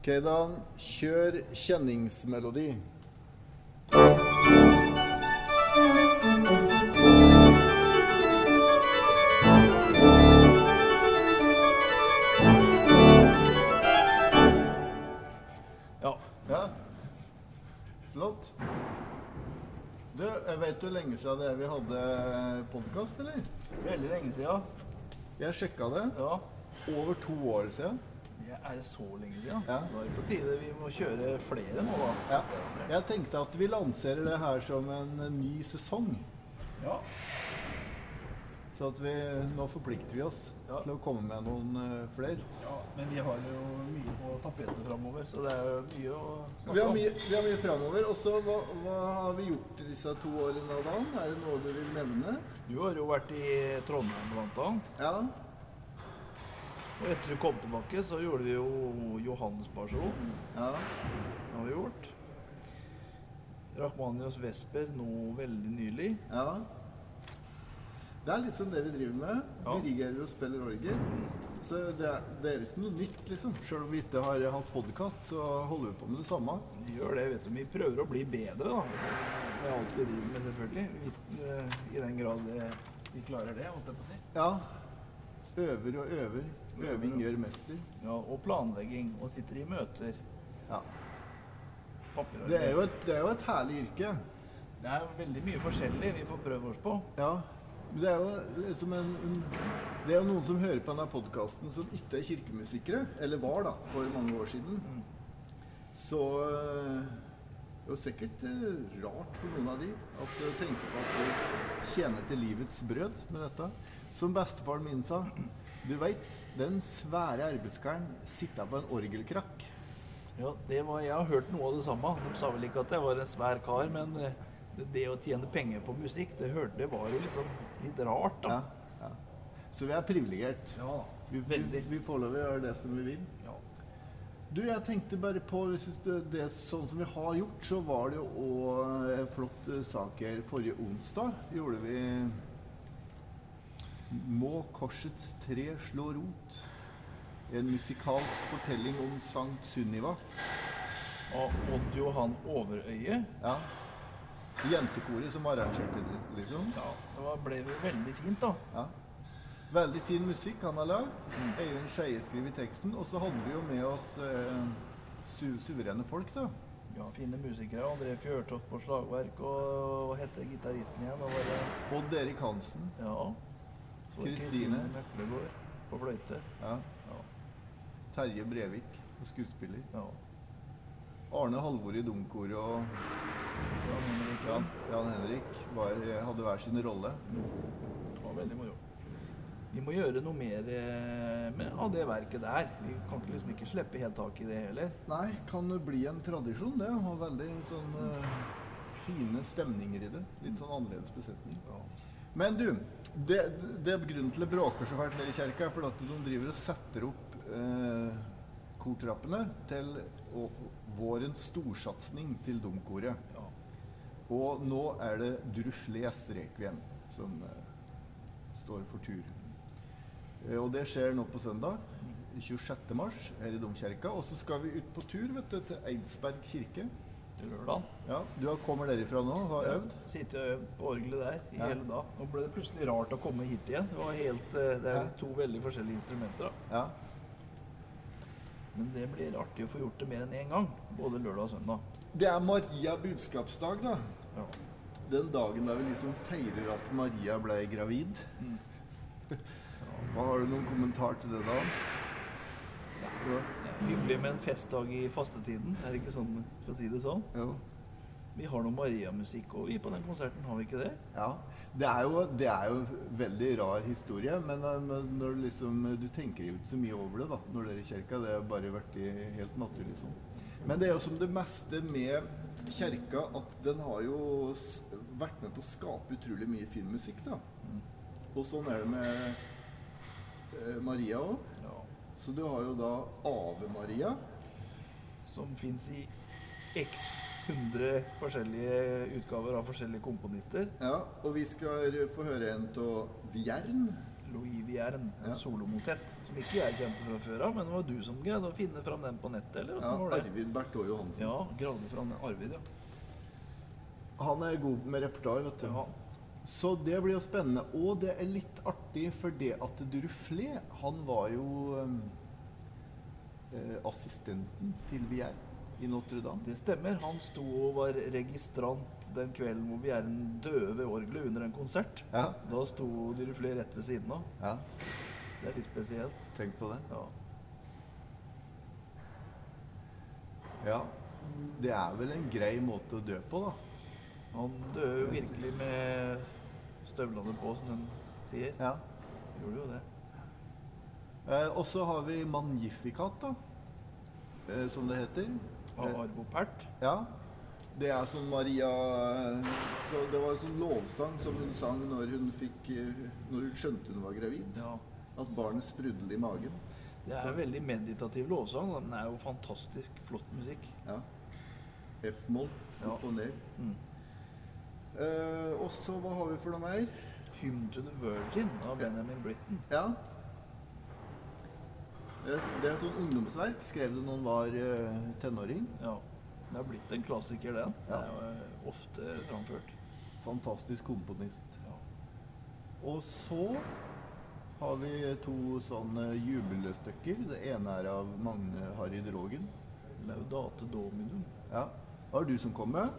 Ok, da kjør kjenningsmelodi. Ja. Ja. Flott. Du, jeg vet hvor lenge siden det er vi hadde podkast, eller? Veldig lenge siden. Jeg sjekka det. Ja. Over to år siden. Det er så lenge siden. Ja. Da er det på tide vi må kjøre flere nå, da. Ja. Jeg tenkte at vi lanserer det her som en ny sesong. Ja. Så at vi, nå forplikter vi oss Ja. til å komme med noen uh, flere. ja. Men vi har jo mye på tapetet framover, så det er jo mye å snakke Vi har om. mye, vi har mye framover. Og så hva, hva har vi gjort i disse to årene, da? Er det noe du vil nevne? Du har jo vært i Trondheim blant annet. Ja. Og etter du kom tilbake, så gjorde vi jo Johannesperson. ja. Det har vi gjort. Rachmanios Vesper nå veldig nylig. Ja. Det er liksom det vi driver med. Ja. Dirigerer og spiller orgel. Så det er, det er ikke noe nytt, liksom. Selv om vi ikke har hatt podkast, så holder vi på med det samme. Vi gjør det, vet du. Vi prøver å bli bedre, da. Med alt vi driver med, selvfølgelig. Hvis, uh, I den grad vi klarer det, holdt jeg på å si. Ja. Øver og øver. Øving gjør mester. Ja, og planlegging. Og sitter i møter. Ja. Det er jo et, det er jo et herlig yrke. Det er veldig mye forskjellig vi får prøve oss på. Ja. Det er jo liksom en, en Det er jo noen som hører på denne podkasten som ikke er kirkemusikere. Eller var, da, for mange år siden. Så øh, det er jo sikkert øh, rart for noen av de at de tenker på at de tjener til livets brød med dette. Som bestefaren min sa. Du veit, den svære arbeidskaren sitter på en orgelkrakk. Ja, det var, Jeg har hørt noe av det samme. De sa vel ikke at jeg var en svær kar, men eh, det, å tjene penger på musikk, det hørte det var jo liksom litt rart, da. Ja, ja. Så vi er privilegert. Ja, Vi, vi, vi får lov til å gjøre det som vi vil. Ja. Du, jeg tenkte bare på hvis det, det sånn som vi har gjort, så var det jo òg en flott eh, sak her. Forrige onsdag gjorde vi Må korsets tre slå rot? En musikalsk fortelling om Sankt Sunniva. Og Odd Johan Overøye. Ja. Jentekoret som arrangerte det, liksom. Ja, det ble jo veldig fint, da. Ja. Veldig fin musikk han har lagd. Eivind Skeie skriver teksten. Og så hadde vi jo med oss eh, su suverene folk, da. Ja, Fine musikere. André Fjørtoft på slagverk, og hva heter gitaristen igjen? Odd Erik Hansen. ja. Kristine. Møklegård på fløyte. Ja. Ja. Terje Brevik, skuespiller. ja. Arne Halvor i Domkoret og Jan Henrik Jan, Jan Henrik var, hadde hver sin rolle. Det var veldig moro. Vi må gjøre noe mer eh, med, av det verket der. Vi kan ikke liksom ikke slippe helt tak i det heller. Nei, kan det bli en tradisjon, det. Ha veldig sånn eh, fine stemninger i det. Litt sånn annerledes besetning. Men du, det, det er grunnen til det bråker så fælt nede i kjerka, er fordi de driver og setter opp eh, kortrappene til og, vårens storsatsing til domkoret. Ja. Og nå er det Drufles Rekviem som eh, står for tur. Eh, og det skjer nå på søndag, 26. mars, her i Domkirka. Og så skal vi ut på tur vet du, til Eidsberg kirke. Til lørdag. Ja, Du kommer derifra nå, har øvd? Sitte og øvd på orgelet der i Ja. hele dag. Nå ble det plutselig rart å komme hit igjen. Det, var helt, eh, det er Ja. to veldig forskjellige instrumenter. da. Ja. Men det blir artig å få gjort det mer enn én gang. Både lørdag og søndag. Det er Maria budskapsdag, da. Ja. Den dagen da vi liksom feirer at Maria ble gravid. Mm. Hva Har du noen kommentar til det, da? Ja. Hyggelig med en festdag i fastetiden. Er det ikke sånn, for å si det sånn? Jo. Vi har noe Maria-musikk òg, på den konserten. Har vi ikke det? Ja. Det er jo, det er jo en veldig rar historie, men eh, når du liksom, du tenker jo ikke så mye over det da, når du er i kirka. Det har bare vært helt naturlig sånn. Men det er jo som det meste med kirka, at den har jo vært med på å skape utrolig mye fin musikk. da. Og sånn er det med eh, Maria òg. Ja. Så du har jo da Ave Maria. Som fins i x 100 forskjellige utgaver av forskjellige komponister. Ja, og vi skal få høre en av Vierne. Louis Vierne, en Ja. solomotett, som ikke jeg kjente fra før av, men det var du som greide å finne fram den på nettet, eller Ja, var det? Arvid Bertå Johansen. Ja, gravde fram den Arvid, ja. Han er god med repertoar, vet du. Ja. Så det blir jo spennende. Og det er litt artig for det at Duruflé, han var jo um, eh, assistenten til Vier i Notre-Dame. Det stemmer. Han sto og var registrant den kvelden hvor Vierne døde ved orgelet under en konsert. Ja. Da sto Duruflé rett ved siden av. ja. Det er litt spesielt. Tenk på det. Ja. Ja. Det er vel en grei måte å dø på, da. Han døde jo virkelig med støvlene på, som den sier. Ja. Gjorde jo det. Eh, og så har vi Magnificat, da. Eh, som det heter. Av Eh, Arvo Pärt. Ja. Det er som Maria Så det var en sånn lovsang som hun sang når hun fikk eh, Når hun skjønte hun var gravid. Ja. At barnet sprudlet i magen. Det er en veldig meditativ lovsang. Den er jo fantastisk flott musikk. Ja. F-moll. Opp og ned. Mm. Eh, og så hva har vi for noe mer? Hymn to the Virgin av Benjamin Britten. Ja. Det er, det er et sånt ungdomsverk. Skrev det når han var uh, tenåring. Ja. Det har blitt en klassiker, den. Ja. Det er jo eh, ofte framført. Fantastisk komponist. Ja. Og så har vi to sånne jubelstykker. Det ene er av Magne Harry Drogen. Laudate Dominum. Ja. Var er du som kom med?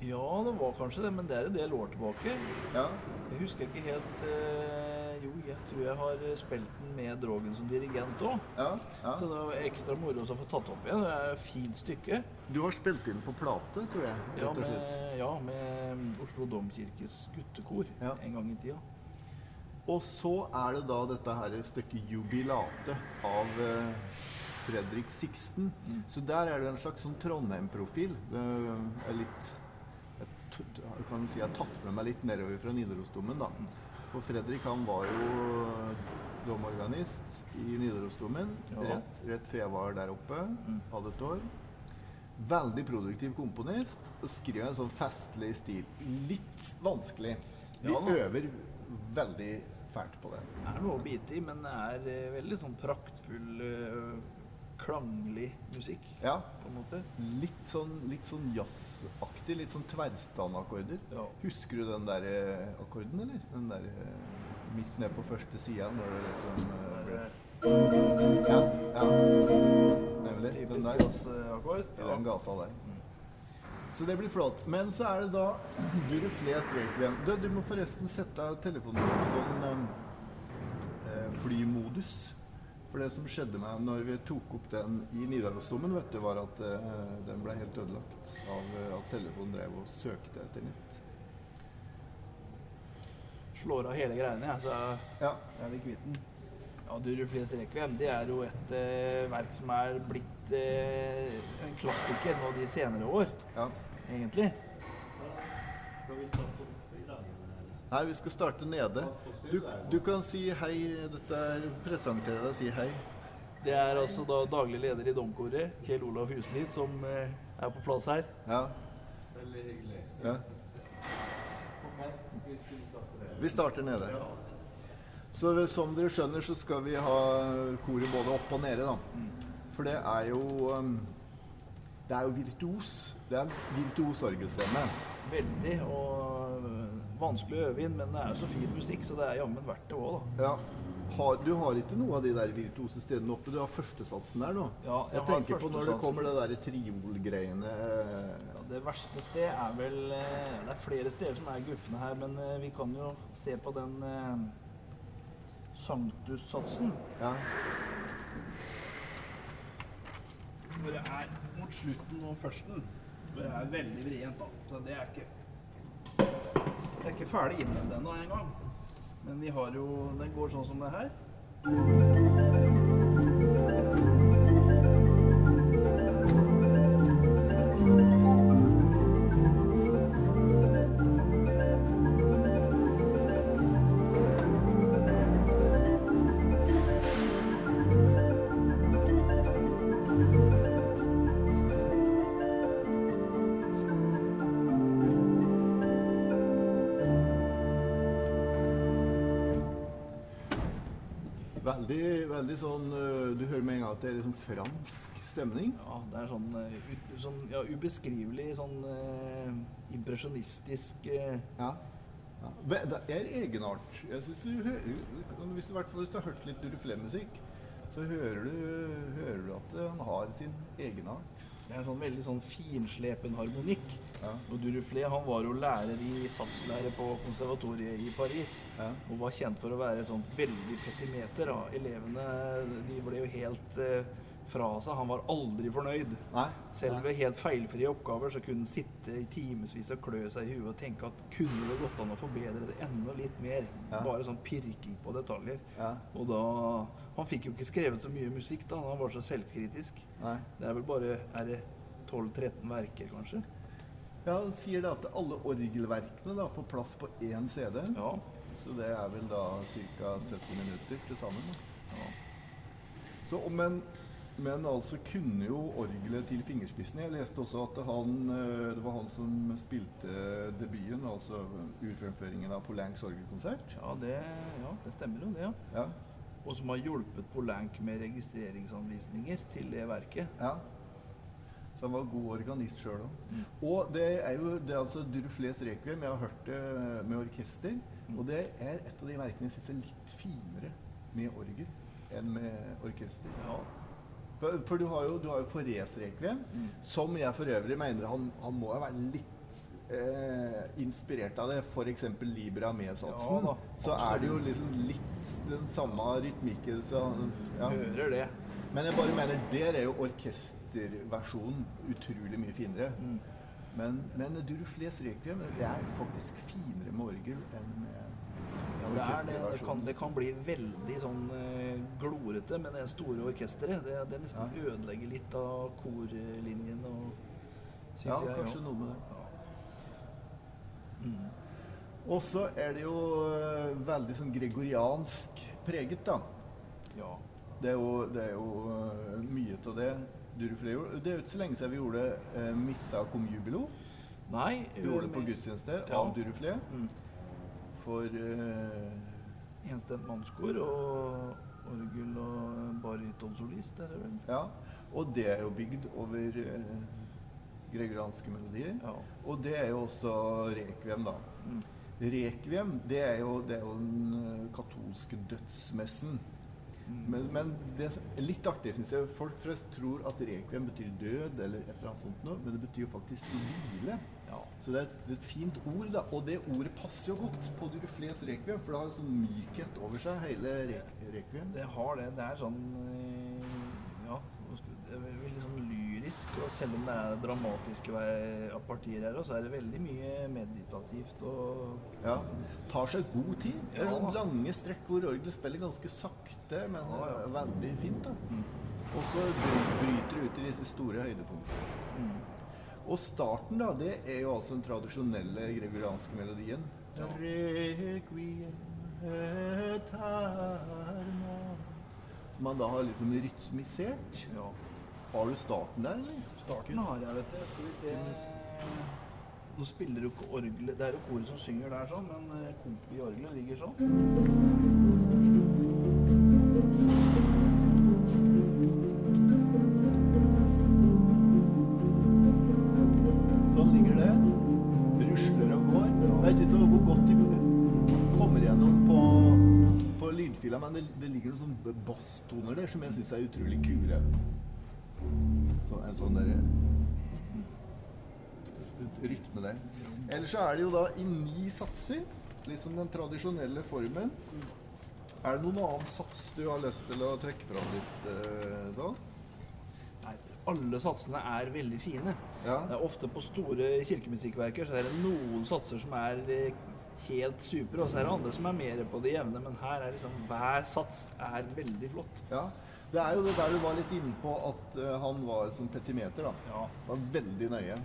Ja, det var kanskje det, men det er en del år tilbake. Ja. Jeg husker ikke helt eh, Jo, jeg tror jeg har eh, spilt den med Drogen som dirigent òg. ja. ja. Så det var ekstra moro å få tatt opp igjen. Det er et fint stykke. Du har spilt inn på plate, tror jeg. Ja, med, ja, med Oslo Domkirkes guttekor en gang i tida. Og så er det da dette her stykket 'Jubilate' av eh, Fredrik Sixten. Mm. Så der er det en slags sånn Trondheim-profil. Det er litt kan si jeg har tatt med meg litt nedover fra Nidarosdomen, da. For Fredrik han var jo domorganist i Nidarosdomen Ja. rett, rett før jeg var der oppe. Mm. Hadde et år. Veldig produktiv komponist. Og skriver en sånn festlig stil. Litt vanskelig. De Ja øver veldig fælt på det. Det er noe å bite i, men det er eh, veldig sånn praktfull, eh, klanglig musikk, Ja. på en måte. Litt sånn, litt sånn jazzaktig. Litt sånn tverrstandakkorder. Ja. Husker du den der eh, akkorden, eller? Den der eh, midt ned på første sida når det liksom ble- Ja, ja. Nemlig. Den der. jazzakkord. I den gata der. Så det blir flott. Men så er det da. Du, du må forresten sette telefonen på sånn eh, flymodus. For det som skjedde meg når vi tok opp den i Nidarosdomen, vet du, var at eh, den ble helt ødelagt av eh, at telefonen drev og søkte etter nett. Slår av hele greiene, jeg, så Ja. er vi kvitt den. Ja, Durufles Requiem det er jo et eh, verk som er blitt eh, en klassiker nå de senere år, ja. egentlig. Skal vi starte opp i dag? eller? Nei, vi skal starte nede. Du, du kan si hei. Dette er Presentere deg si hei. Det er altså da daglig leder i Domkoret, Kjell Olav Huslid, som eh, er på plass her. Ja. Veldig hyggelig. ja. Vi starter nede. Så som dere skjønner, så skal vi ha koret både opp og nede, da. For det er jo um, Det er jo virtuos. Det er virtuos orgelstemme. Veldig, og vanskelig å øve inn, men det er jo så fin musikk, så det er jammen verdt det òg, da. Ja. Har, du har ikke noe av de der virtuose stedene oppe? Du har førstesatsen der nå? Ja, jeg jeg har tenker på når det kommer det der triolgreiene eh, Ja, det verste sted er vel eh, Det er flere steder som er gufne her, men eh, vi kan jo se på den eh, sanktussatsen. Ja. Hvor det er mot slutten og førsten. Hvor det er veldig vrient, da. Så det er ikke Det er ikke ferdig innøvd ennå engang. Men vi har jo Den går sånn som det her. Veldig sånn øh, Du hører med en gang at det er liksom fransk stemning. Ja, det er sånn, eh, ut, sånn ja, ubeskrivelig sånn uh, impresjonistisk uh, Ja. ja. Det er egenart. Jeg synes du hører, hvis, du, hvis du har hørt litt Duruflé-musikk, så hører du, hører du at han har sin egenart. Det er en sånn veldig sånn finslepen harmonikk. Ja. Og Duruflé han var jo lærer i satslære på konservatoriet i Paris. Ja. Og var kjent for å være et sånt veldig petimeter. Da. Elevene de ble jo helt eh, fra seg. Han var aldri fornøyd. Nei? Selv ved helt feilfrie oppgaver så kunne han sitte i timevis og klø seg i huet og tenke at kunne det gått an å forbedre det enda litt mer? Ja. Bare sånn pirking på detaljer. Ja. Og da Han fikk jo ikke skrevet så mye musikk da, han var så selvkritisk. Nei. Det er vel bare er det 12-13 verker, kanskje? Ja, Han sier da at alle orgelverkene da får plass på én CD. Ja. Så det er vel da ca. 70 minutter til sammen. Ja. Så, men, men altså kunne jo orgelet til fingerspissene. Jeg leste også at han, eh, det var han som spilte debuten, altså urfremføringen av Polanks orgelkonsert. Ja, det, ja, det stemmer jo det. ja. Ja. Og som har hjulpet Polank med registreringsanvisninger til det verket. ja. Så han var god organist sjøl òg. Mm. Og det er jo det er altså Duruflés Requiem. Jeg har hørt det med orkester. Mm. Og det er et av de verkene jeg syns er litt finere med orgel enn med orkester. Ja. For, du har jo, du har jo Forés Requiem, Mm. som jeg for øvrig mener han, han må ha vært litt eh, inspirert av det. F.eks. Libra med-satsen. ja, så er det jo liksom litt den samme rytmikken. Så, ja. Hører det. Men jeg bare mener, der er jo orkesterversjonen utrolig mye finere. Mm. Men, men Duruflés Requiem det er faktisk finere med orgel enn med Ja, det, er det. Det, kan, det kan bli veldig sånn eh, glorete med det store orkesteret. Det, det nesten Ja. ødelegger litt av korlinjen og Ja, jeg, kanskje noe med det. Mm. Og så er det jo eh, veldig sånn gregoriansk preget, da. Ja. Det er jo, det er jo eh, mye av det. Det er jo ikke så lenge siden vi gjorde eh, Missa cum jubilo. Nei Vi gjorde det på gudstjeneste Ja. av Duruflé. Mm. For uh, Enstemt mannskor og orgel og barytonsolist, er det vel? Ja. Og det er jo bygd over uh, gregorianske melodier. Ja. Og det er jo også rekviem, da. Mm. Rekviem, det er jo, det er jo den eh, katolske dødsmessen. Men, men det er litt artig, syns jeg. Folk flest tror at rekviem betyr død, eller et eller annet sånt noe, men det betyr jo faktisk hvile. Ja. Så det er et, et fint ord, da. Og det ordet passer jo godt på Duruflés rekviem, for det har en sånn mykhet over seg, hele re rekviem. Det har det. Det er sånn eh, Ja, hva skal- det er vel- veldig sånn lyrisk. Og selv om det er dramatiske partier her, så er det veldig mye meditativt og Ja. Tar seg god tid. Det er Ja. sånn lange strekk hvor orgelet spiller ganske sakte, men Ja, ja. veldig fint. da. Mm. Og så bryter det ut i disse store høydepunktene. Mm. Og starten, da, det er jo altså den tradisjonelle gregorianske melodien. Ja. Som man da har liksom rytmisert. Ja. Har du starten der, eller? Starten har jeg, vet du. Skal vi se Nå spiller du ikke orgelet Det er jo koret som synger der, sånn, men eh, kompi i orgelet ligger sånn. Sånn men det, det ligger noen sånne basstoner der som jeg syns er utrolig kule. Så, en sånn der rytme der. Ellers så er det jo da i ni satser, liksom den tradisjonelle formen. Er det noen annen sats du har lyst til å trekke fram litt, eh, da? Nei, alle satsene er veldig fine. Ja. Det er ofte på store kirkemusikkverker så er det noen satser som er eh, helt supre, og så er det andre som er mer på det jevne, men her er liksom hver sats er veldig flott. Ja, det er jo det der du var litt inne på at uh, han var som petimeter, da. Ja. Var veldig nøye.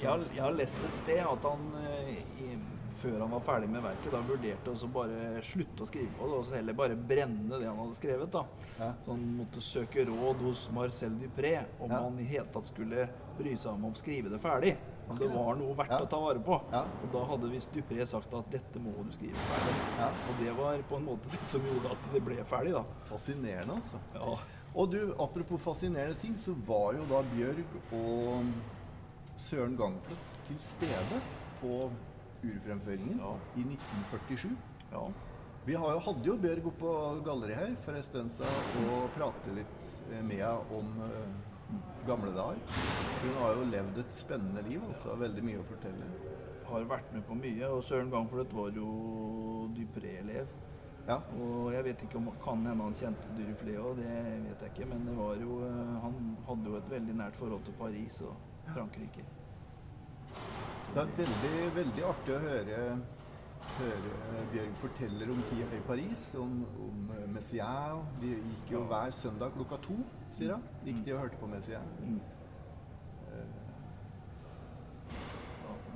Jeg har, jeg har lest et sted at han uh, i, før han var ferdig med verket, da vurderte å bare slutte å skrive på det, og så heller bare brenne det han hadde skrevet. da. Ja. Så han måtte søke råd hos Marcel Dupré om Ja. han i hele tatt skulle bry seg om å skrive det ferdig. Okay. det var noe verdt Ja. å ta vare på. Ja. Og da hadde visst Dupré sagt at dette må du skrive ferdig. Ja. Og det var på en måte det som gjorde at det ble ferdig, da. Fascinerende, altså. Ja. Og du, apropos fascinerende ting, så var jo da Bjørg og Søren Gangflot til stede på urfremføringen i 1947. ja. Vi har jo, hadde jo Bjørg oppe på galleriet her for en stund siden og pratet litt eh, med henne om eh, gamle dager. Hun har jo levd et spennende liv, altså. Veldig mye å fortelle. Har vært med på mye, og Søren Gangfløt var jo Dupré-elev. Ja. Og jeg vet ikke om kan hende han kjente Durifle òg, det vet jeg ikke. Men det var jo, eh, han hadde jo et veldig nært forhold til Paris og Frankrike. Så det er veldig, veldig artig å høre, høre Bjørg forteller om tida i Paris, om, om Messiaen. De gikk jo hver søndag klokka to, sier han. Gikk de og hørte på med, Mm. jeg.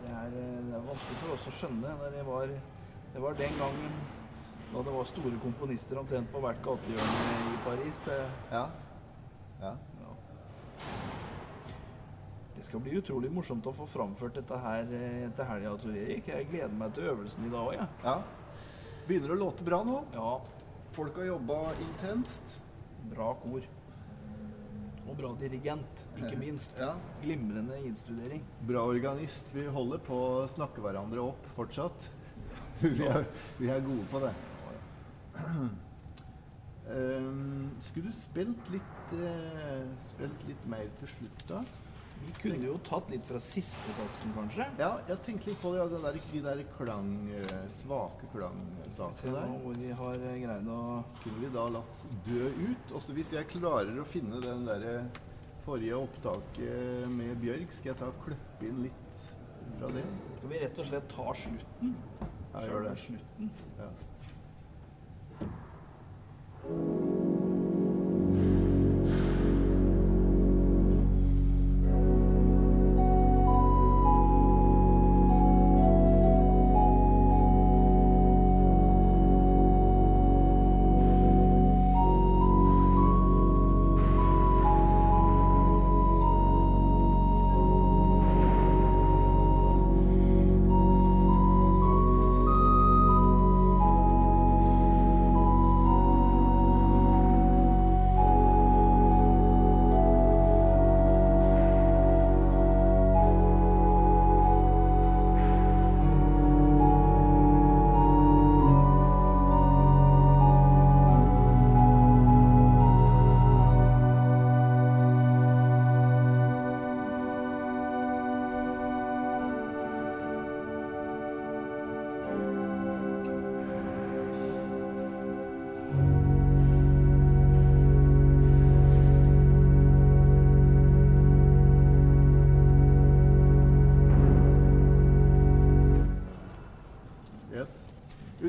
det, er, eh, det er vanskelig for oss å skjønne. når Det var, det var den gangen da det var store komponister omtrent på hvert gatehjørne i Paris. Det, Ja. ja. ja. det skal bli utrolig morsomt å få framført dette her eh, til helga, Tor Erik. Jeg gleder meg til øvelsen i dag òg, jeg. ja. Begynner å låte bra nå. Ja, Folk har jobba intenst. bra kor. Og bra dirigent, ikke minst. Ja. Glimrende innstudering. Bra organist. Vi holder på å snakke hverandre opp fortsatt. Vi er, vi er gode på det. Um, skulle du spilt litt, eh, spilt litt mer til slutt, da? Vi kunne jo tatt litt fra siste satsen, kanskje. Ja, jeg tenkte litt på det, ja, det der, de der klang, eh, svake klangsakene der. hvor vi har eh, greid å Kunne vi da latt dø ut? Også hvis jeg klarer å finne den der eh, forrige opptaket med Bjørg, skal jeg ta og klippe inn litt fra det? Skal vi rett og slett ta slutten? Ja, gjør det. Slutten. Ja.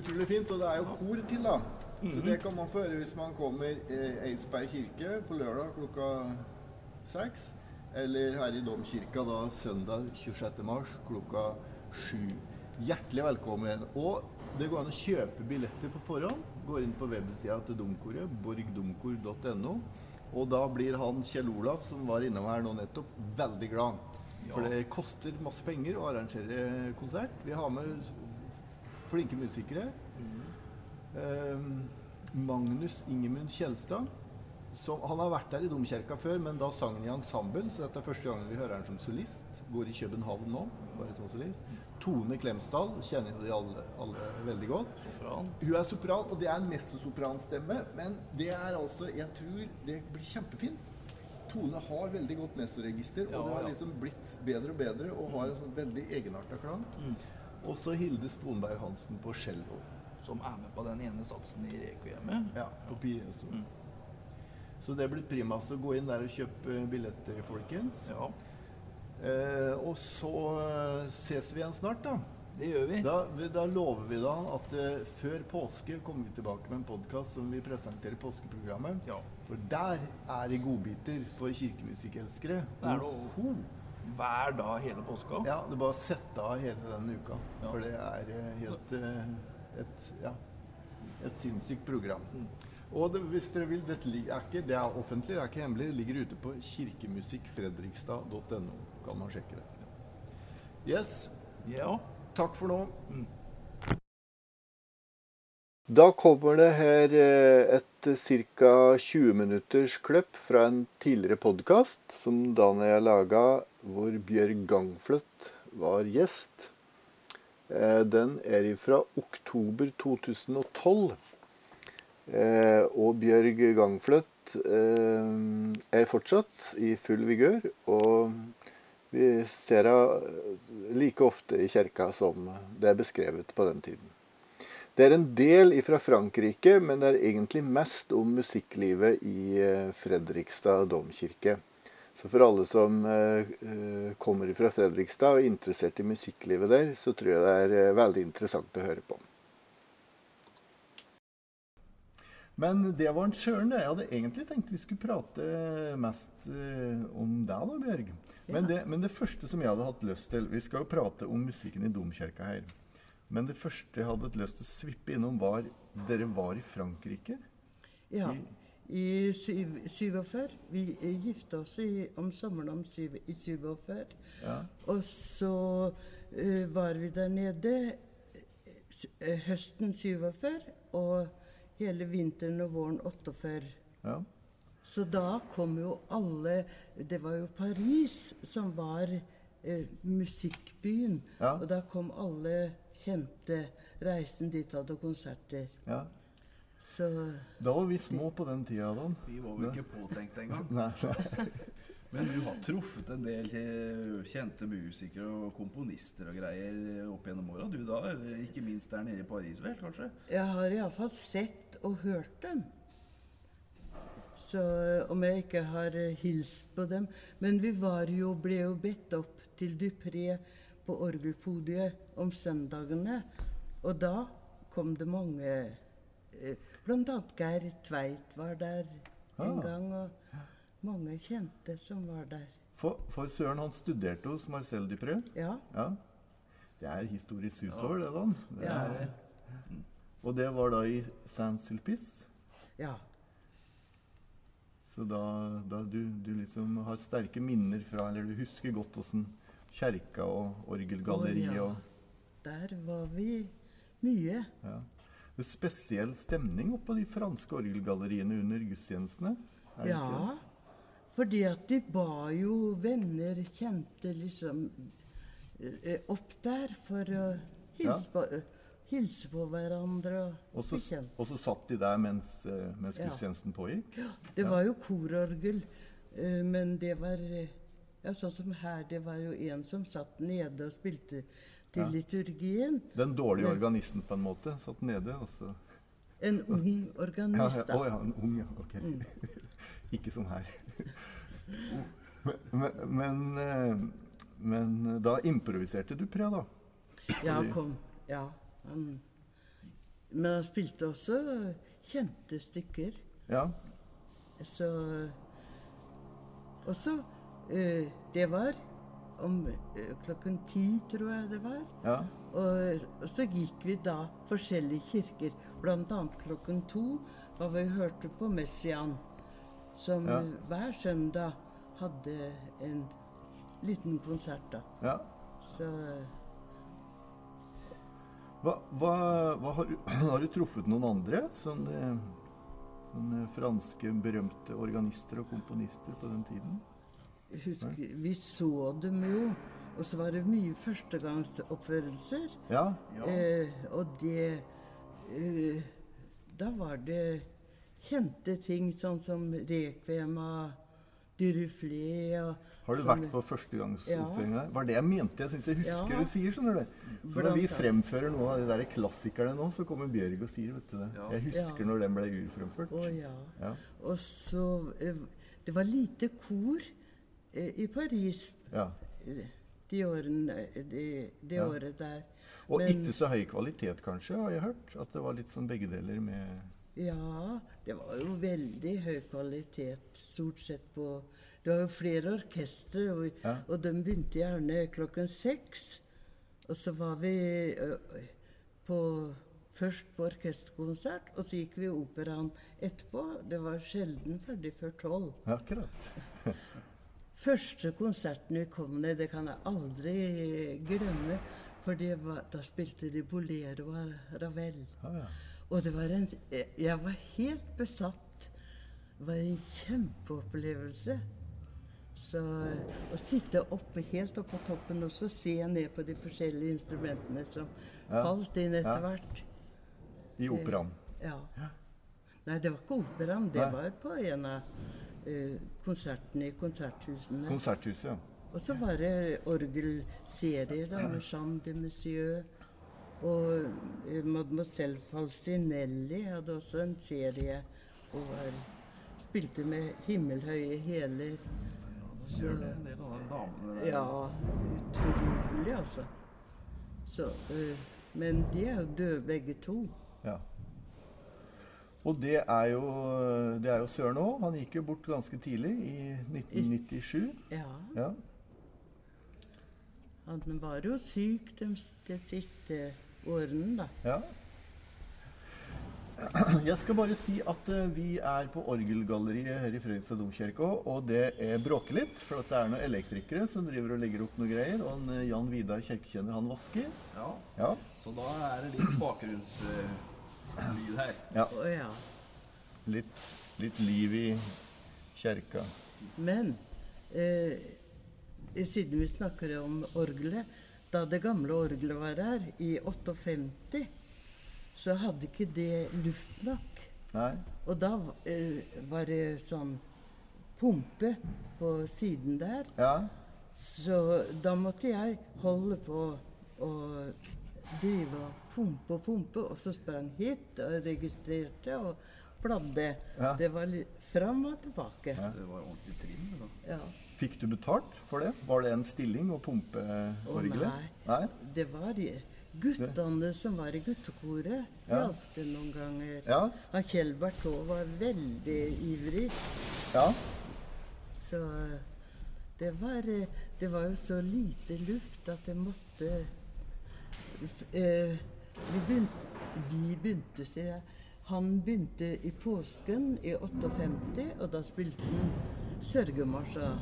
Utrolig fint. Og det er jo kor til, da. Så det kan man få høre hvis man kommer eh, Eidsberg kirke på lørdag klokka seks. Eller her i Domkirka da søndag 26. mars klokka sju. Hjertelig velkommen. Og det går an å kjøpe billetter på forhånd. Går inn på websida til Domkoret, borgdomkor.no. Og da blir han Kjell Olav, som var innom her nå nettopp, veldig glad. For det koster masse penger å arrangere konsert. Vi har med flinke musikere. Eh, Magnus Ingemund Kjelstad. Som, han har vært der i Domkirka før, men da sang han i ensemble. Så dette er første gangen vi hører han som solist. Går i København nå. bare solist. Tone Klemsdal kjenner jo de alle, alle veldig godt. Sopran. Hun er sopran, og det er en messosopranstemme. Men det er altså Jeg tror det blir kjempefint. Tone har veldig godt mezzoregister, og det har ja. liksom blitt bedre og bedre, og har en sånn veldig egenarta klang. Mm. Og så Hilde Sponberg Hansen på cello. Som er med på den ene satsen i Requiemet. Ja, på Piezo. Mm. Så det blir primas å gå inn der og kjøpe billetter, folkens. Ja, Eh, og så eh, ses vi igjen snart, da. det gjør vi. Da, da lover vi da at eh, før påske kommer vi tilbake med en podkast som vi presenterer påskeprogrammet. Ja. For der er det godbiter for kirkemusikkelskere. Det er noe. Hver dag hele påska. Ja, du bare setter av hele den uka. Ja. For det er eh, helt eh, et, ja, et sinnssykt program. Mm. Og det, hvis dere vil, dette er ikke, det er offentlig, det er ikke hemmelig. Det ligger ute på kirkemusikkfredrikstad.no. Kan man sjekke det. Yes. Ja. Takk for nå. Mm. Da kommer det her eh, et ca. 20 minutters kløpp fra en tidligere podkast som Daniel laga, hvor Bjørg Gangfløtt var gjest. Eh, Den er fra oktober 2012. Eh, Og Bjørg Gangfløtt er fortsatt i full vigør. Og vi ser henne like ofte i kirka som det er beskrevet på den tiden. Det er en del fra Frankrike, men det er egentlig mest om musikklivet i eh, Fredrikstad domkirke. Så for alle som eh, eh, kommer fra Fredrikstad og er interessert i musikklivet der, så tror jeg det er veldig interessant å høre på. Men det var en sjøren, det. Jeg hadde egentlig tenkt vi skulle prate mest om deg da, Bjørg. Men, det, men det første som jeg hadde hatt lyst til Vi skal jo prate om musikken i domkirka her. Men det første jeg hadde lyst til å svippe innom, var Dere var i Frankrike? Ja. I- I syv- 47. Vi eh, gifta oss i, om sommeren om syv, i 47. Ja. Og så uh, var vi der nede eh, høsten 47 og hele vinteren og våren 48. ja. Så da kom jo alle Det var jo Paris som var eh, musikkbyen. Ja. Og da kom alle kjente reisen dit hadde konserter. ja. Så Da var vi små på den tida, da. Vi var jo ikke påtenkt engang. Nei, nei. Men du har truffet en del eh, kjente musikere og komponister og greier opp gjennom åra, du da? Eller ikke minst der nede i Paris, vel, kanskje? Jeg har iallfall sett og hørt dem. Så om jeg ikke har eh, hilst på dem Men vi var jo, ble jo bedt opp til Dupré på orgelpodiet om søndagene. Og da kom det mange eh, Blant annet Geir Tveit var der en Ah. gang. Og mange kjente som var der. For, for Søren, han studerte hos Marcel Dupré. Ja. Ja. Det er historisk husår, over det, da. Det Ja. er, og det var da i Saint-Sulpice. ja. Så da, da du, du liksom har sterke minner fra Eller du husker godt åssen kjerka og orgelgalleriet Oh, ja. Der var vi mye. ja. Det er spesiell stemning oppå de franske orgelgalleriene under gudstjenestene. Ja, fordi at de ba jo venner, kjente, liksom eh, opp der for å hilse, Ja. på, hilse på hverandre og så, og så satt de der mens, eh, mens Ja. gudstjenesten pågikk? Det var jo kororgel, eh, men det var ja, sånn som her. Det var jo en som satt nede og spilte til Ja. liturgien. Den dårlige organisten på en måte satt nede, og så En ung organist. da. Å ja, en ung, ja. Ok. Mm. Ikke som her. men, men, eh, men da improviserte du pre, da? Ja, kom. Ja. Han, men han spilte også kjente stykker. Ja. Så Og så eh, Det var om eh, klokken ti, tror jeg det var. ja. Og, og så gikk vi da forskjellige kirker. Blant annet klokken to var vi hørte på Messian, som Ja. eh, hver søndag hadde en liten konsert. da. ja. Så Hva, hva, hva har, du, har du truffet noen andre sånne, sånne franske berømte organister og komponister på den tiden? Husk, vi så dem jo. Og så var det mye førstegangsoppførelser. Ja. Ja. Eh, og det eh, Da var det kjente ting, sånn som Requiem av Duruflé og Har du vært på førstegangsoppføringa Ja. Var det jeg mente? Jeg syns jeg husker Ja. du sier, skjønner du. Så når vi fremfører noen av de der klassikerne nå, så kommer Bjørg og sier, vet du det. Ja. Jeg husker Ja. når den ble urfremført. Å ja. Ja. Og så eh, Det var lite kor i Paris ja. de årene, de, det Ja. året der. Og Men- ikke så høy kvalitet, kanskje, har jeg hørt. At det var litt sånn begge deler med Ja, det var jo veldig høy kvalitet stort sett på Det var jo flere orkestre, og, Ja. og de begynte gjerne klokken seks. Og så var vi på, først på orkesterkonsert, og så gikk vi operaen etterpå. Det var sjelden ferdig før tolv. Akkurat. Første konserten vi kom ned, det kan jeg aldri glemme. For det var, da spilte de Bolero av Ravel. Ah, ja. Og det var en Jeg var helt besatt. Det var en kjempeopplevelse. Så å sitte oppe, helt oppe på toppen og så se ned på de forskjellige instrumentene som Ja. falt inn etter Ja. hvert. I operaen. Ja. Nei, det var ikke operaen. Det Nei. var på en av konsertene i konserthusene. Konserthuset, ja. Og så var det orgelserier da, med Jean de Monsieur. Og eh, Mademoiselle Falsinelli hadde også en serie og var, spilte med himmelhøye hæler. Ja, gjør det, en del av de damene der. Ja, utrolig, altså. Så, eh, men de er jo døde begge to. ja. Og det er jo, det er jo Søren òg. Han gikk jo bort ganske tidlig, i 1997. Ja, Ja. Han var jo syk de, de siste årene, da. Ja. Jeg skal bare si at eh, vi er på Orgelgalleriet her i Fredrikstad domkirke, og det er bråker litt. For at det er noen elektrikere som driver og legger opp noe greier. Og en, eh, Jan Vidar kirkekjenner, han vasker. Ja, Ja. så da er det litt bakgrunnslyd her. ja. Oh, ja. Litt, litt liv i kjerka. Men eh, siden vi snakker om orgelet Da det gamle orgelet var her, i 58, så hadde ikke det luft nok. Nei? Og da eh, var det sånn pumpe på siden der. Ja. Så da måtte jeg holde på og drive og pumpe og pumpe, og så sprang hit og registrerte og bladde. Ja. Det var litt fram og tilbake. Ja. Det var ordentlig trim. Da. Ja. Fikk du betalt for det? Var det en stilling å pumpe orgelet? nei. nei? Det var de guttene som var i guttekoret, Ja. hjalp det noen ganger. Ja. Han Kjell Berthaud var veldig ivrig, Ja. så det var, eh, det var jo så lite luft at det måtte eh, vi, begynte, vi begynte, sier jeg. Han begynte i påsken i 58, og da spilte han sørgemarsj av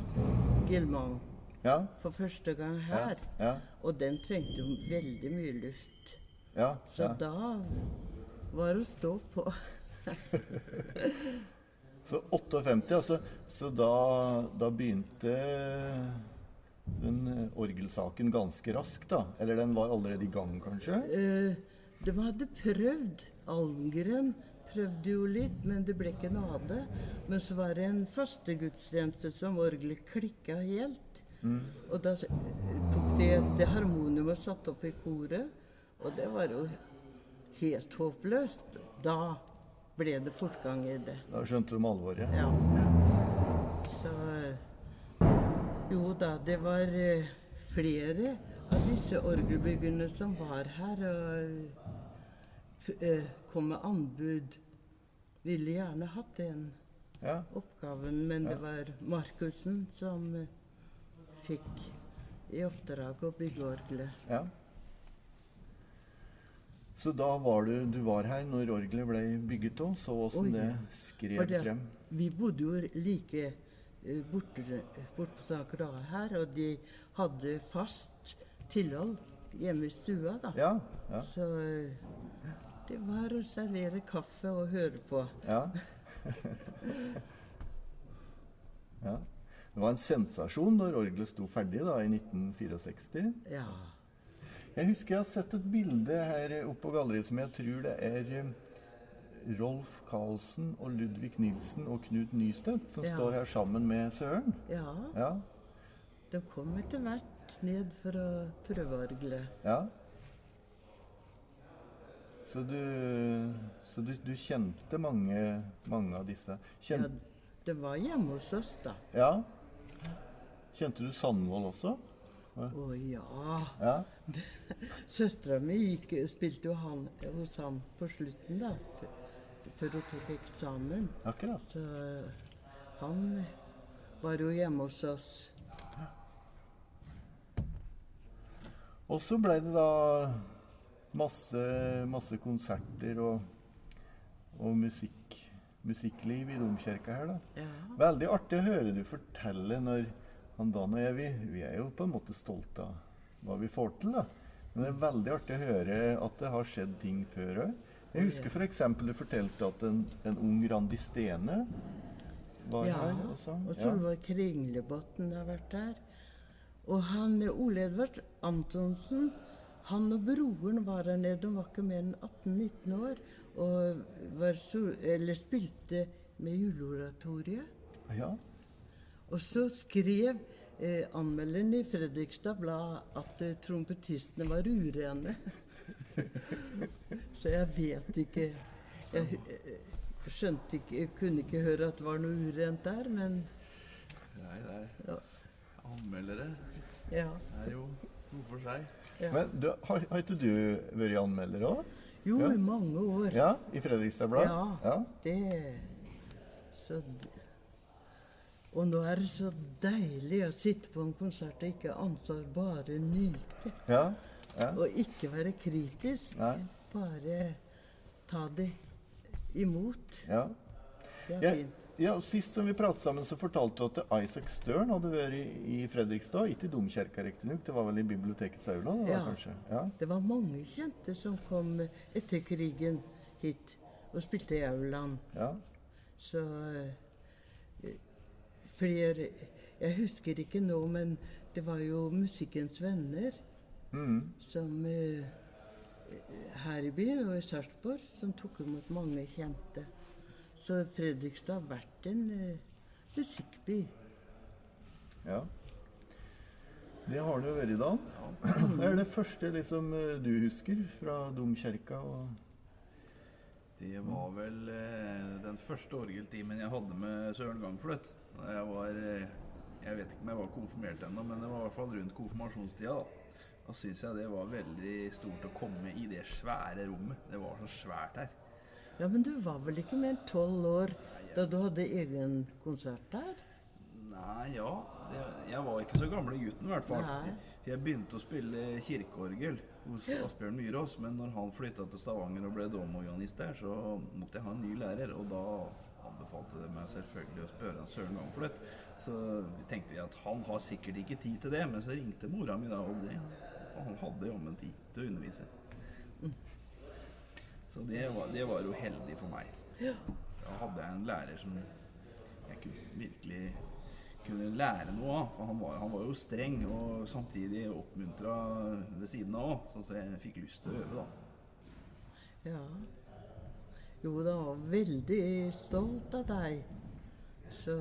Gilman Ja. for første gang Ja. her. Ja. Og den trengte jo veldig mye luft. ja. Så ja. da var det å stå på. Så 58, altså. Så da, da begynte den eh, orgelsaken ganske raskt, da? Eller den var allerede i gang, kanskje? Eh, de hadde prøvd. Almgren prøvde jo litt, men det ble ikke noe av det. Men så var det en fastegudstjeneste som orgelet klikka helt. Og da tok de et harmonium og satte opp i koret. Og det var jo helt håpløst. Da ble det fortgang i det. Da skjønte de alvoret? Ja. Så Jo da, det var eh, flere av disse orgelbyggerne som var her og eh, kom med anbud. Ville gjerne hatt den Ja. oppgaven, men det var Markussen som eh, fikk i oppdrag å bygge orgelet. ja. Så da var du, du var her når orgelet ble bygget og så åssen Oi. det skred frem? Vi bodde jo like borte, bort på St. Her, og de hadde fast tilhold hjemme i stua, da. Ja. Ja. Så eh, det var å servere kaffe og høre på. ja. ja. Det var en sensasjon når orgelet sto ferdig da, i 1964. Ja. Jeg husker jeg har sett et bilde her oppe på galleriet som jeg tror det er eh, Rolf Karlsen og Ludvig Nilsen og Knut Nystedt som Ja. står her sammen med Søren. ja. Ja, De kom etter hvert ned for å prøve orgelet. ja. Så du, så du, du kjente mange, mange av disse. Ja, det var hjemme hos oss, da. ja. Kjente du Sandvold også? Å ja. Ja. Søstera mi spilte jo han, hos ham på slutten, da. Før hun tok eksamen. Akkurat. Så han var jo hjemme hos oss. Og så ble det da masse, masse konserter og, og musikk, musikkliv i domkirka her, da. Ja. Veldig artig å høre du fortelle når han Dan og jeg, vi, vi er jo på en måte stolte av hva vi får til, da. Men det er veldig artig å høre at det har skjedd ting før òg. Jeg husker f.eks. du fortalte at en, en ung Randi Stene var Ja, her og sang. og Solveig Kringlebotn har vært der. Og han Ole Edvard Antonsen, han og broren var her nede. De var ikke mer enn 18-19 år. Og var spilte med Juleoratoriet. Ja. Og så skrev eh, anmelderen i Fredrikstad Blad at eh, trompetistene var urene. så jeg vet ikke Jeg skjønte ikke Jeg kunne ikke høre at det var noe urent der, men Nei, det ja. anmeldere. ja, er jo noe for seg. ja. Men du, har, har ikke du vært anmelder òg? Jo, Ja. i mange år. Ja, I Fredrikstad Blad? Ja. ja. Det så Og nå er det så deilig å sitte på en konsert og ikke ha ansvar, bare nyte. ja. Ja. Og ikke være kritisk. Nei. Bare ta det imot. ja. Det er Ja, fint. ja, og Sist som vi pratet sammen, så fortalte du at Isaac Stern hadde vært i, i Fredrikstad. Ikke i domkirka, riktignok. Det var vel i bibliotekets aula? det var Ja. kanskje? Ja. Det var mange kjente som kom etter krigen hit og spilte i aulaen. ja. Så eh, flere Jeg husker ikke nå, men det var jo Musikkens venner Mm. som uh, her i byen og i Sarpsborg som tok imot mange kjente. Så Fredrikstad har vært en uh, musikkby. ja. Det har det jo vært, dag. Hva er det første liksom, eh, du husker fra domkirka. Det var vel eh, den første orgeltimen jeg hadde med Søren Gangfløt. Jeg var eh, Jeg vet ikke om jeg var konfirmert ennå, men det var i hvert fall rundt konfirmasjonstida. Da Da syns jeg det var veldig stort å komme i det svære rommet. Det var så svært her. Ja, men du var vel ikke mer enn tolv år da du hadde egen konsert der? Nei, ja. Jeg var ikke så gamle gutten, i hvert fall. Nei. Jeg begynte å spille kirkeorgel hos Asbjørn Myrås, men når han flytta til Stavanger og ble domorganist der, så måtte jeg ha en ny lærer, og da anbefalte det meg selvfølgelig å spørre han Søren Gangfløt. Så tenkte vi at han har sikkert ikke tid til det, men så ringte mora mi da, og, det, og han hadde jammen tid til å undervise. Så det var, det var jo heldig for meg. Da hadde jeg en lærer som jeg kunne virkelig kunne lære noe av. For han var, han var jo streng og samtidig oppmuntra ved siden av òg, så at jeg fikk lyst til å øve, da. Ja. Jo, da veldig stolt av deg. Så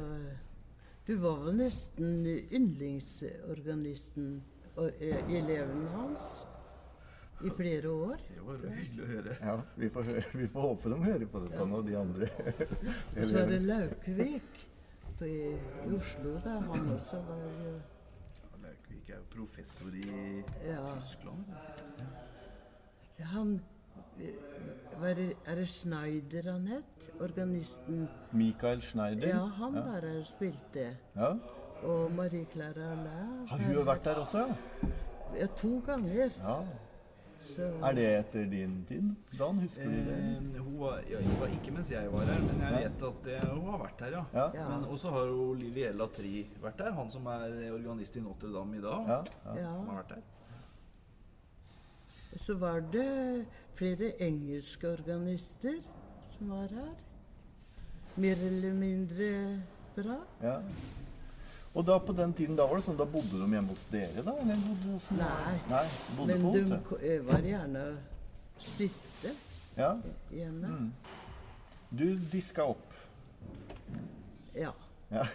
du var vel nesten yndlingsorganisten eleven hans i flere år. Det var hyggelig å høre. Ja, vi får, vi får håpe de hører på dette nå, de andre. Og så er det Laukvik på, i, i Oslo, da. Han også var jo Laukvik er jo professor i Ja. Tyskland. Han eh, var Er det Schneider han het? Organisten? Michael Schneider. Ja, han var her og spilte. Ja. Og Marie-Claire Alain. Har hun vært der også? Ja, to ganger. Ja. Så, Er det etter din tid? Dan, husker du det? Eh, hun var, ja, hun var ikke mens jeg var her, men jeg vet at det, hun har vært her, ja. Ja. Ja. Men også har jo Latri Tri vært der, han som er organist i Notre-Dame i dag. Ja, ja. ja. Han har vært der. så var det flere engelske organister som var her. Mer eller mindre bra. ja. Og da på den tiden da var det sånn, da bodde de hjemme hos dere, da? Eller bodde du hos Nei. Nei, bodde Men på de eh, var gjerne og spiste Ja. hjemme. Mm. Du diska opp. Ja. Ja.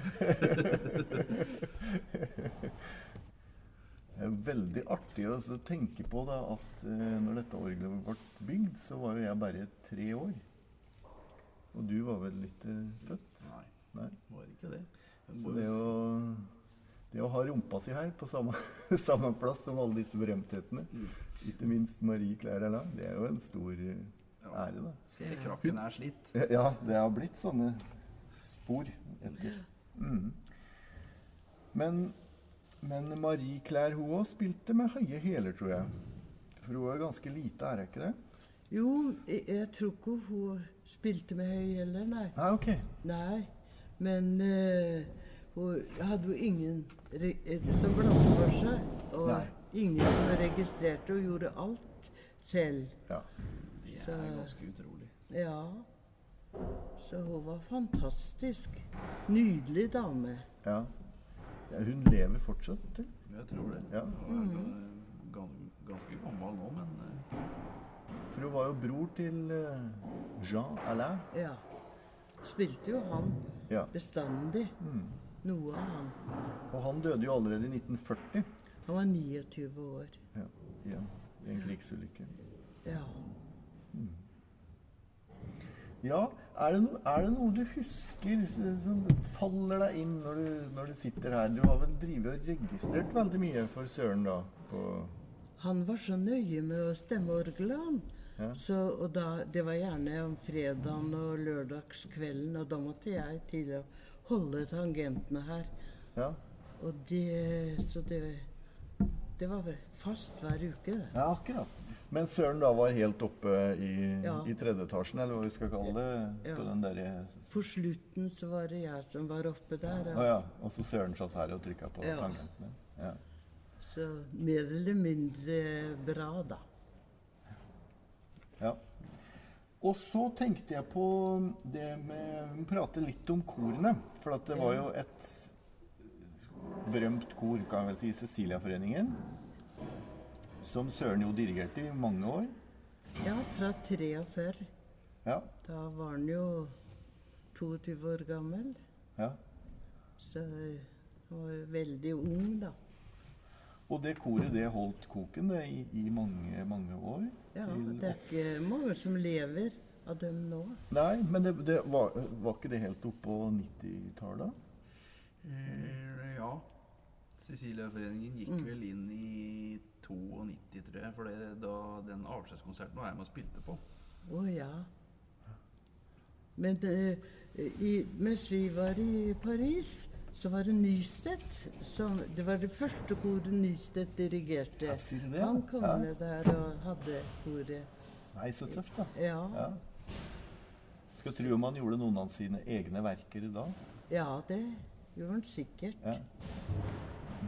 Det er veldig artig å så tenke på da, at eh, når dette orgelet ble bygd, så var jo jeg bare tre år. Og du var vel ikke født? Nei, Nei. var ikke det. Så det å, det å ha rumpa si her på samme, samme plass som alle disse berømthetene, Mm. ikke minst Marie Claire Erland, det er jo en stor eh, Ja. ære, da. Se, krakken er slitt. Ja, det har blitt sånne spor etter. Mm. Men, men Marie Claire hun også spilte med høye hæler, tror jeg. For hun er ganske lite, er hun ikke det? Jo, jeg, jeg tror ikke hun spilte med høye hæler, nei. Nei, ok. Nei. Men uh, hun hadde jo ingen eh, som blandet for seg. Og Nei. ingen som registrerte og gjorde alt selv. Ja. Det Så- er ganske utrolig. Ja. Så hun var fantastisk. Nydelig dame. ja. ja hun lever fortsatt, til. Jeg tror det. Ja. Hun er ganske gammel nå, men eh, For hun var jo bror til eh, Jean Alain. Ja. Spilte jo han Ja. bestandig. Mm. Noe av han. Og han døde jo allerede i 1940 Han var 29 år. ja, i, en, i en krigsulykke. Ja. Ja, er det, no, er det noe du husker som faller deg inn når du, når du sitter her? Du har vel drevet og registrert veldig mye for Søren da? På, Han var så nøye med å stemme orgelet, han. Ja. Så, og da, det var gjerne om fredagen og lørdagskvelden, og da måtte jeg til å holde tangentene her. ja. Og det Så det, det var fast hver uke, det. ja, akkurat. Men Søren da var helt oppe i, Ja. i tredje etasjen, eller hva vi skal kalle det? Ja. På den der, På slutten så var det jeg som var oppe der. Å ja. Og så Søren satt her og trykka på Ja. tangentene. Ja. Så mer eller mindre bra, da. Ja. Og så tenkte jeg på det med å prate litt om korene. For at det var jo et berømt kor, kan jeg vel si, Cecilia-foreningen. Som Søren jo dirigerte i mange år. Ja, fra 43. Ja. Da var han jo 22 år gammel. ja. Så han var veldig ung, da. Og det koret det holdt koken det, i, i mange, mange år. Ja, til- det er ikke mange som lever av dem nå. Nei, men det, det var, var ikke det helt oppå 90-tallet? Eh, ja. Cecilia-foreningen gikk vel inn i 92, tror jeg. For det, da den avskjedskonserten var jeg med og spilte på. Å ja. Men det, i, mens vi var i Paris, så var det Nystedt som Det var det første koret Nystedt dirigerte. Ja, sier det? Han kom Ja. ned der og hadde koret. Nei, så tøft, da. Ja. Ja. Skal tro om han gjorde noen av sine egne verker da. ja, det gjorde han sikkert. Ja.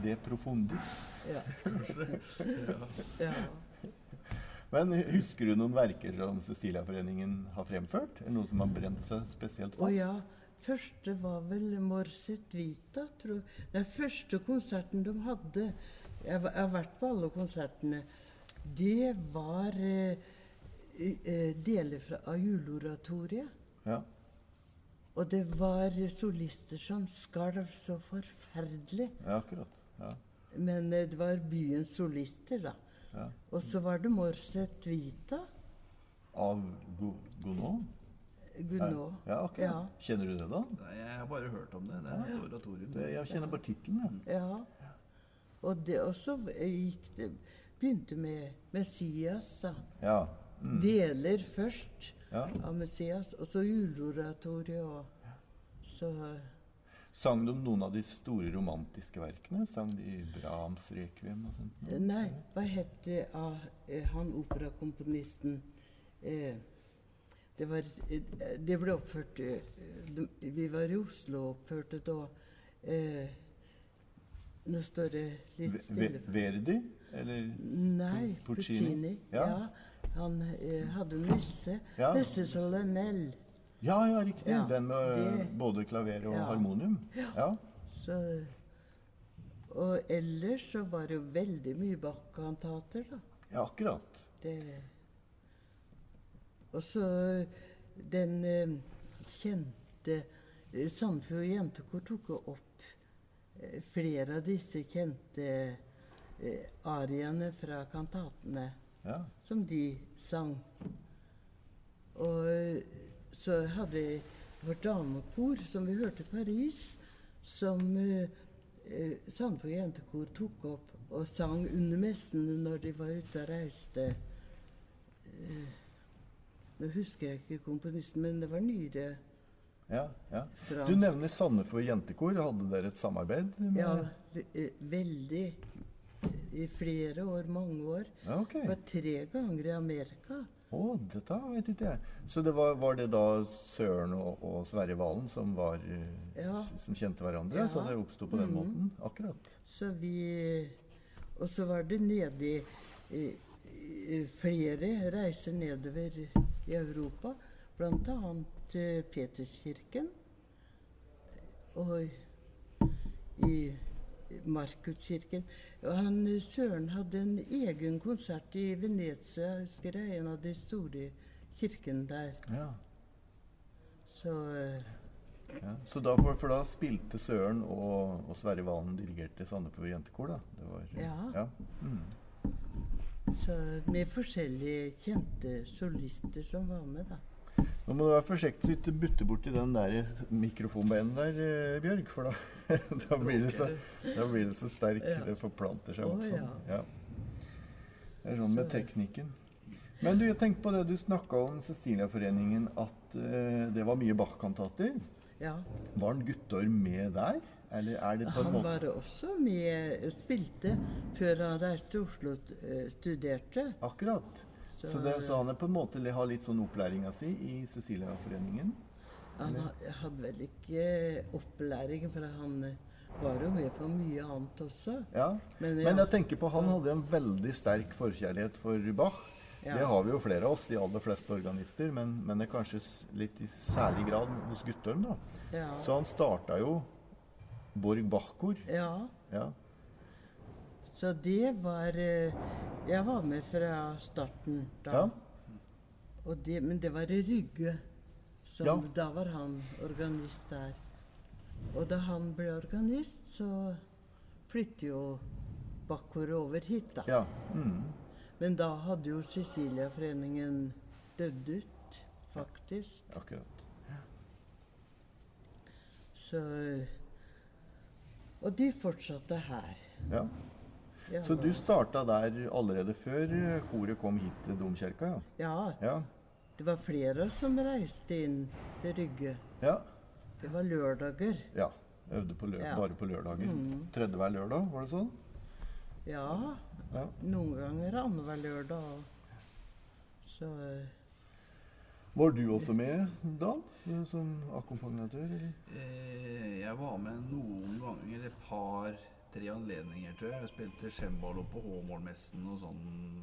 De profundis. Ja. ja. Men husker du noen verker som Cecilia-foreningen har fremført? Eller noe som har brent seg spesielt Å fast? ja. Første var vel Morset Vita, tror jeg. Den første konserten de hadde Jeg jeg har vært på alle konsertene. Det var eh, eh, deler fra, av juleoratoriet. Ja. Og det var solister som skalv så forferdelig. ja, akkurat. Ja. Men eh, det var byens solister, da. Ja. Og så var det Morset Vita. Av Go- Gounod. Ja, okay. Ja. Kjenner du det, da? Nei, jeg har bare hørt om det. Det er et oratorium. Det, jeg kjenner bare tittelen. Ja. Ja. Og det også gikk det Begynte med Messias, da. ja. Mm. Deler først ja. av Messias, og så juleoratoriet og Så Sang de noen av de store romantiske verkene? Sang de Brahms Requiem og sånt? Nei, hva het det av eh, han operakomponisten eh, det, var, eh, det ble oppført eh, Vi var i Oslo og oppførte da eh, Nå står det litt stille. Verdi? Eller Nei, Puccini? Puccini. Ja. Ja. Han eh, hadde messe. Ja. Messe Solanell. Ja, ja, riktig. Ja, Den med det- både klaver og harmonium. Ja. Så, og ellers så var det jo veldig mye Bach-kantater, da. ja, akkurat. Det Og så den eh, kjente eh, Sandefjord Jentekor tok opp eh, flere av disse kjente eh, ariene fra kantatene. Ja. som de sang. Og eh, så hadde vi vårt damekor, som vi hørte i Paris, som eh, eh, Sandefjord Jentekor tok opp og sang under messene når de var ute og reiste. Eh, nå husker jeg ikke komponisten, men det var nyere Ja, ja. Du nevner Sandefjord jentekor. Hadde dere et samarbeid? Med... Ja, eh, veldig. I flere år, mange år. Ja, okay. Jeg var tre ganger i Amerika. Å, dette vet ikke jeg. Så det var, var det da Søren og, og Sverre Valen som, var, eh, Ja. som kjente hverandre? Ja. Så det oppsto på den mm. måten? Akkurat. Så vi Og så var det nede i, i, i flere reiser nedover i Europa. Annet eh, Peterskirken. Og i Markuskirken. Han eh, Søren hadde en egen konsert i Venezia, husker jeg. En av de store kirkene der. Ja. Så eh, ja. Så da, for, for da spilte Søren og, og Sverre Valen dirigerte Sandefjord jentekor, da? Det var, Ja. ja. Mm. Så med forskjellige kjente solister som var med, da. Nå må du være forsiktig så du ikke butter borti den der mikrofonbeinen der, eh, Bjørg. For da, da, blir det så, da blir det så sterk. Ja. Det forplanter seg opp sånn. ja. Ja. Det er sånn med teknikken. Men du, jeg tenkte på det du snakka om Cecilia-foreningen, at eh, det var mye Bach-kantater. Ja. Var han Guttorm med der? Eller er det på en Han måte var også med og spilte før han reiste til Oslo og eh, studerte. Akkurat. Så, Så- det, så han er på en måte har litt sånn opplæringa si i Cecilia-foreningen? Han ha- hadde vel ikke opplæring, for han eh, var jo med på mye annet også. Ja. Men, Men jeg tenker på han hadde en veldig sterk forkjærlighet for Bach. Ja. Det har vi jo flere av oss, de aller fleste organister, men, men det er kanskje litt i særlig grad hos Guttorm. da. ja, Så han starta jo Borg Bach-kor. ja, Ja. så det var eh, Jeg var med fra starten da. Ja. Og det, men det var Rygge. Som, Ja. Da var han organist der. Og da han ble organist, så flyttet jo Bakkoret over hit, da. ja. Mm. Men da hadde jo Cecilia-foreningen dødd ut, faktisk. Akkurat. Så Og de fortsatte her. Ja. Ja, Så du starta der allerede før eh, koret kom hit til domkirka? Ja. Ja, Ja. det var flere som reiste inn til Rygge. ja. Det var lørdager. ja. Øvde på Ja. bare på lørdager. Mm. Tredje hver lørdag, var det sånn? Ja, Ja. noen ganger annenhver lørdag. Så eh, Var du også med, Dan? Som akkompagnatør? Eh, jeg var med noen ganger, et par-tre anledninger, tror jeg. Jeg spilte cembalo på Håmålmessen og sånn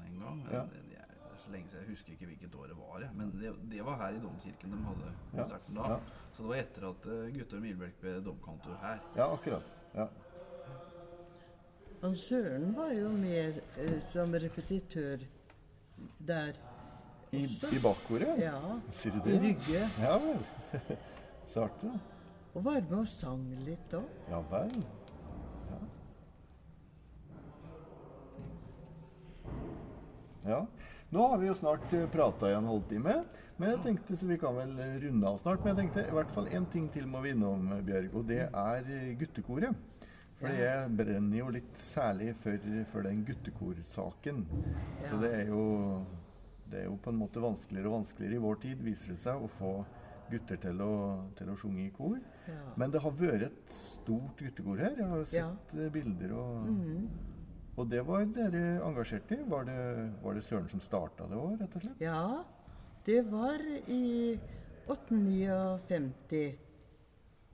en gang. Ja. Det, det er så lenge siden, Jeg husker ikke hvilket år det var. Men det, det var her i domkirken de hadde Ja. konserten da. Ja. Så det var etter at uh, Guttorm Milbekk ble domkantor her. Ja, akkurat. Ja. Han Søren var jo mer eh, som repetitør der I, i bakkoret? Ja, Sier du det? i? Rygge. Ja vel. Så artig. Og var med og sang litt òg. Ja vel. Ja. ja. Nå har vi jo snart prata i en halvtime, men jeg tenkte så vi kan vel eh, runde av snart. Men jeg tenkte i hvert fall én ting til må vi innom, eh, Bjørg, og det er eh, guttekoret. For jeg brenner jo litt særlig for, for den guttekorsaken. Så det er jo det er jo på en måte vanskeligere og vanskeligere i vår tid, viser det seg, å få gutter til å, til å synge i kor. Ja. Men det har vært et stort guttekor her. Jeg har jo sett ja. bilder, og, Mhm. og det var dere engasjert i. Var det, var det Søren som starta det òg, rett og slett? ja, det var i 1859.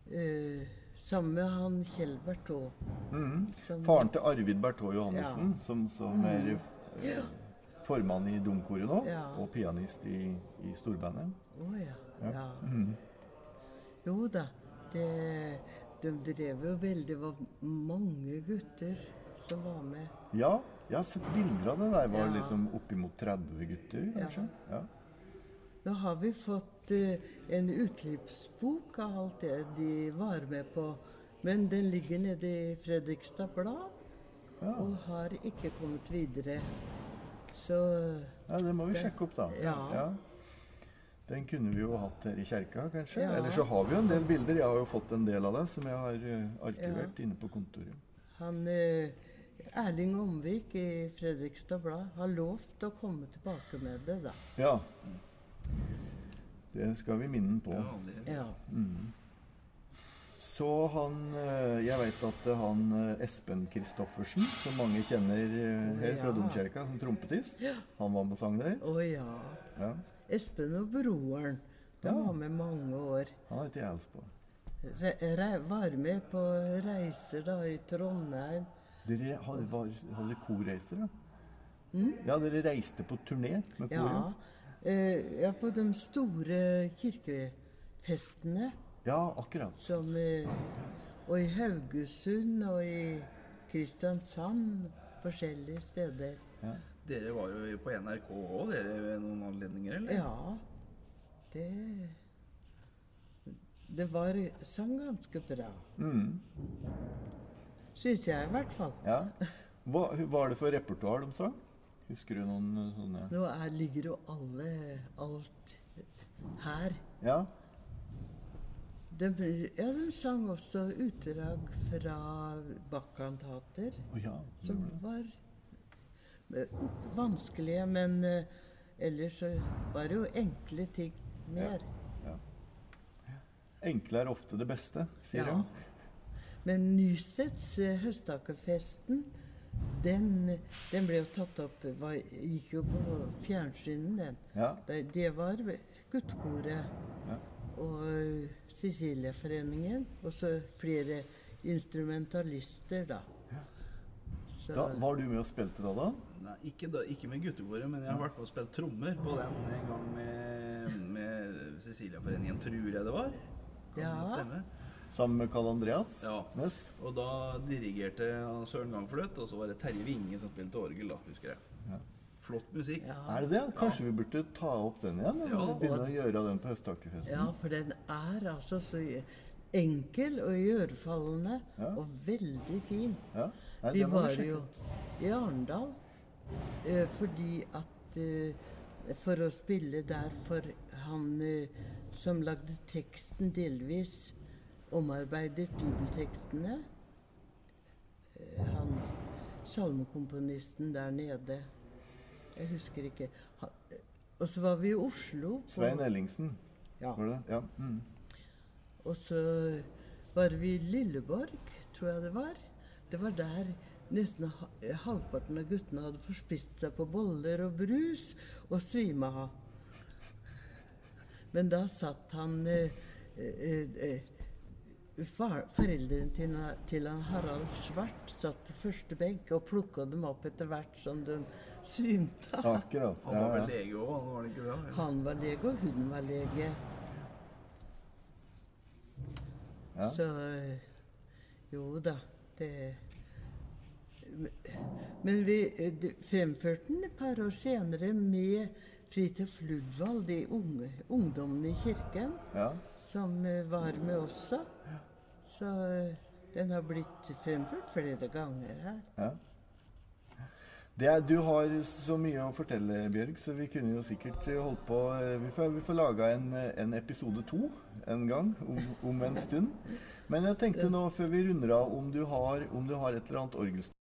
Uh, sammen med han Kjell Berthaud. Mhm. -hmm. Faren til Arvid Berthaud Johannessen, Ja. som, som er eh, formann i domkoret nå, Ja. og pianist i, i storbandet. Å ja. Ja. ja. Mm. Jo da. Det, de drev jo veldig Det var mange gutter som var med. Ja, jeg har sett bilder av det der. Var Ja. liksom oppimot 30 gutter, kanskje? Ja. Nå har vi fått uh, en utklippsbok av alt det de var med på. Men den ligger nede i Fredrikstad Blad Ja. og har ikke kommet videre. Så ja, det må vi Det- sjekke opp, da. ja. Den kunne vi jo hatt her i kjerka, kanskje. Ja. Eller så har vi jo en del bilder. Jeg har jo fått en del av det som jeg har eh, arkivert inne på kontoret. han eh, Erling Omvik i Fredrikstad Blad har lovt å komme tilbake med det, da. Ja. Det skal vi minne ham på. Ja, det, Ja. Mm. Så han eh, Jeg vet at er han eh, Espen Kristoffersen, som mange kjenner eh, her fra. Domkirka som trompetist, han var med og sang der. Å ja. Ja. Espen og broren. De Ja. var med mange år. Han heter jeg også på. Re re var med på reiser da i Trondheim. Dere hadde, var, hadde korreiser, da? Ja, dere reiste på turné med Ja, eh, ja, på de store kirkefestene. Ja, akkurat. Som Og i Haugesund og i Kristiansand. Forskjellige steder. Ja. dere var jo på NRK òg, dere ved noen anledninger, eller? Ja. Det Det var sang ganske bra. Mm. Syns jeg i hvert fall. ja. Hva var det for repertoar de sang? Husker du noen sånne Nå er, ligger jo alle alt her. Ja? De, ja, de sang også utdrag fra Bach-kantater, Oh, ja. som var eh, vanskelige, men uh, ellers så var det jo enkle ting mer. Enkle er ofte det beste, sier Ja. de. Men Nysets uh, høstakerfesten, den, den ble jo tatt opp var, Gikk jo på fjernsynet, den. Ja. Det, det var guttekoret Ja. og Cecilia-foreningen. Og så flere instrumentalister, da. Så, Da, var du med og spilte da, da? Nei, ikke, da, ikke med guttekoret, men jeg har vært med og spilt trommer på den en gang med, med Cecilia-foreningen, tror jeg det var. Kan Ja. det stemme? Sammen med Karl Andreas Ja. Yes. Og da dirigerte han Søren Gangfløt, og så var det Terje Winge som spilte orgel, da, husker jeg. Ja. Flott musikk. ja, Er det det? Kanskje vi burde ta opp den igjen? Ja. og Begynne å gjøre den på høsttakerfesten? ja, for den er altså så enkel og iørefallende Ja. og veldig fin. Ja. Nei, Vi var sjekke jo i Arendal eh, fordi at eh, For å spille der for han eh, som lagde teksten delvis omarbeidet bibeltekstene. Eh, han salmekomponisten der nede. Jeg husker ikke. Eh, og så var vi i Oslo. på- Svein Ellingsen, Ja. var det? Ja. Mm. Og så var vi i Lilleborg, tror jeg det var. Det var der nesten halvparten av guttene hadde forspist seg på boller og brus og svima av. Men da satt han eh, eh, eh, far, Foreldrene til, til han Harald Svart satt på første benk og plukka dem opp etter hvert som de svimte av. Akkurat. Han var ja. vel lege òg, var det ikke det? eller? Han var lege, og hun var lege. Ja. Så Jo da, det Men vi fremførte den et par år senere med Fridtjof Ludvald, de unge, ungdommene i kirken, ja. som eh, var med også. Så den har blitt fremført flere ganger her. ja. Det er, du har så mye å fortelle, Bjørg, så vi kunne jo sikkert eh, holdt på eh, Vi får, vi får laga en, eh, en episode to en gang om, om en stund. Men jeg tenkte nå, før vi runder av, om du har, om du har et eller annet orgelstykke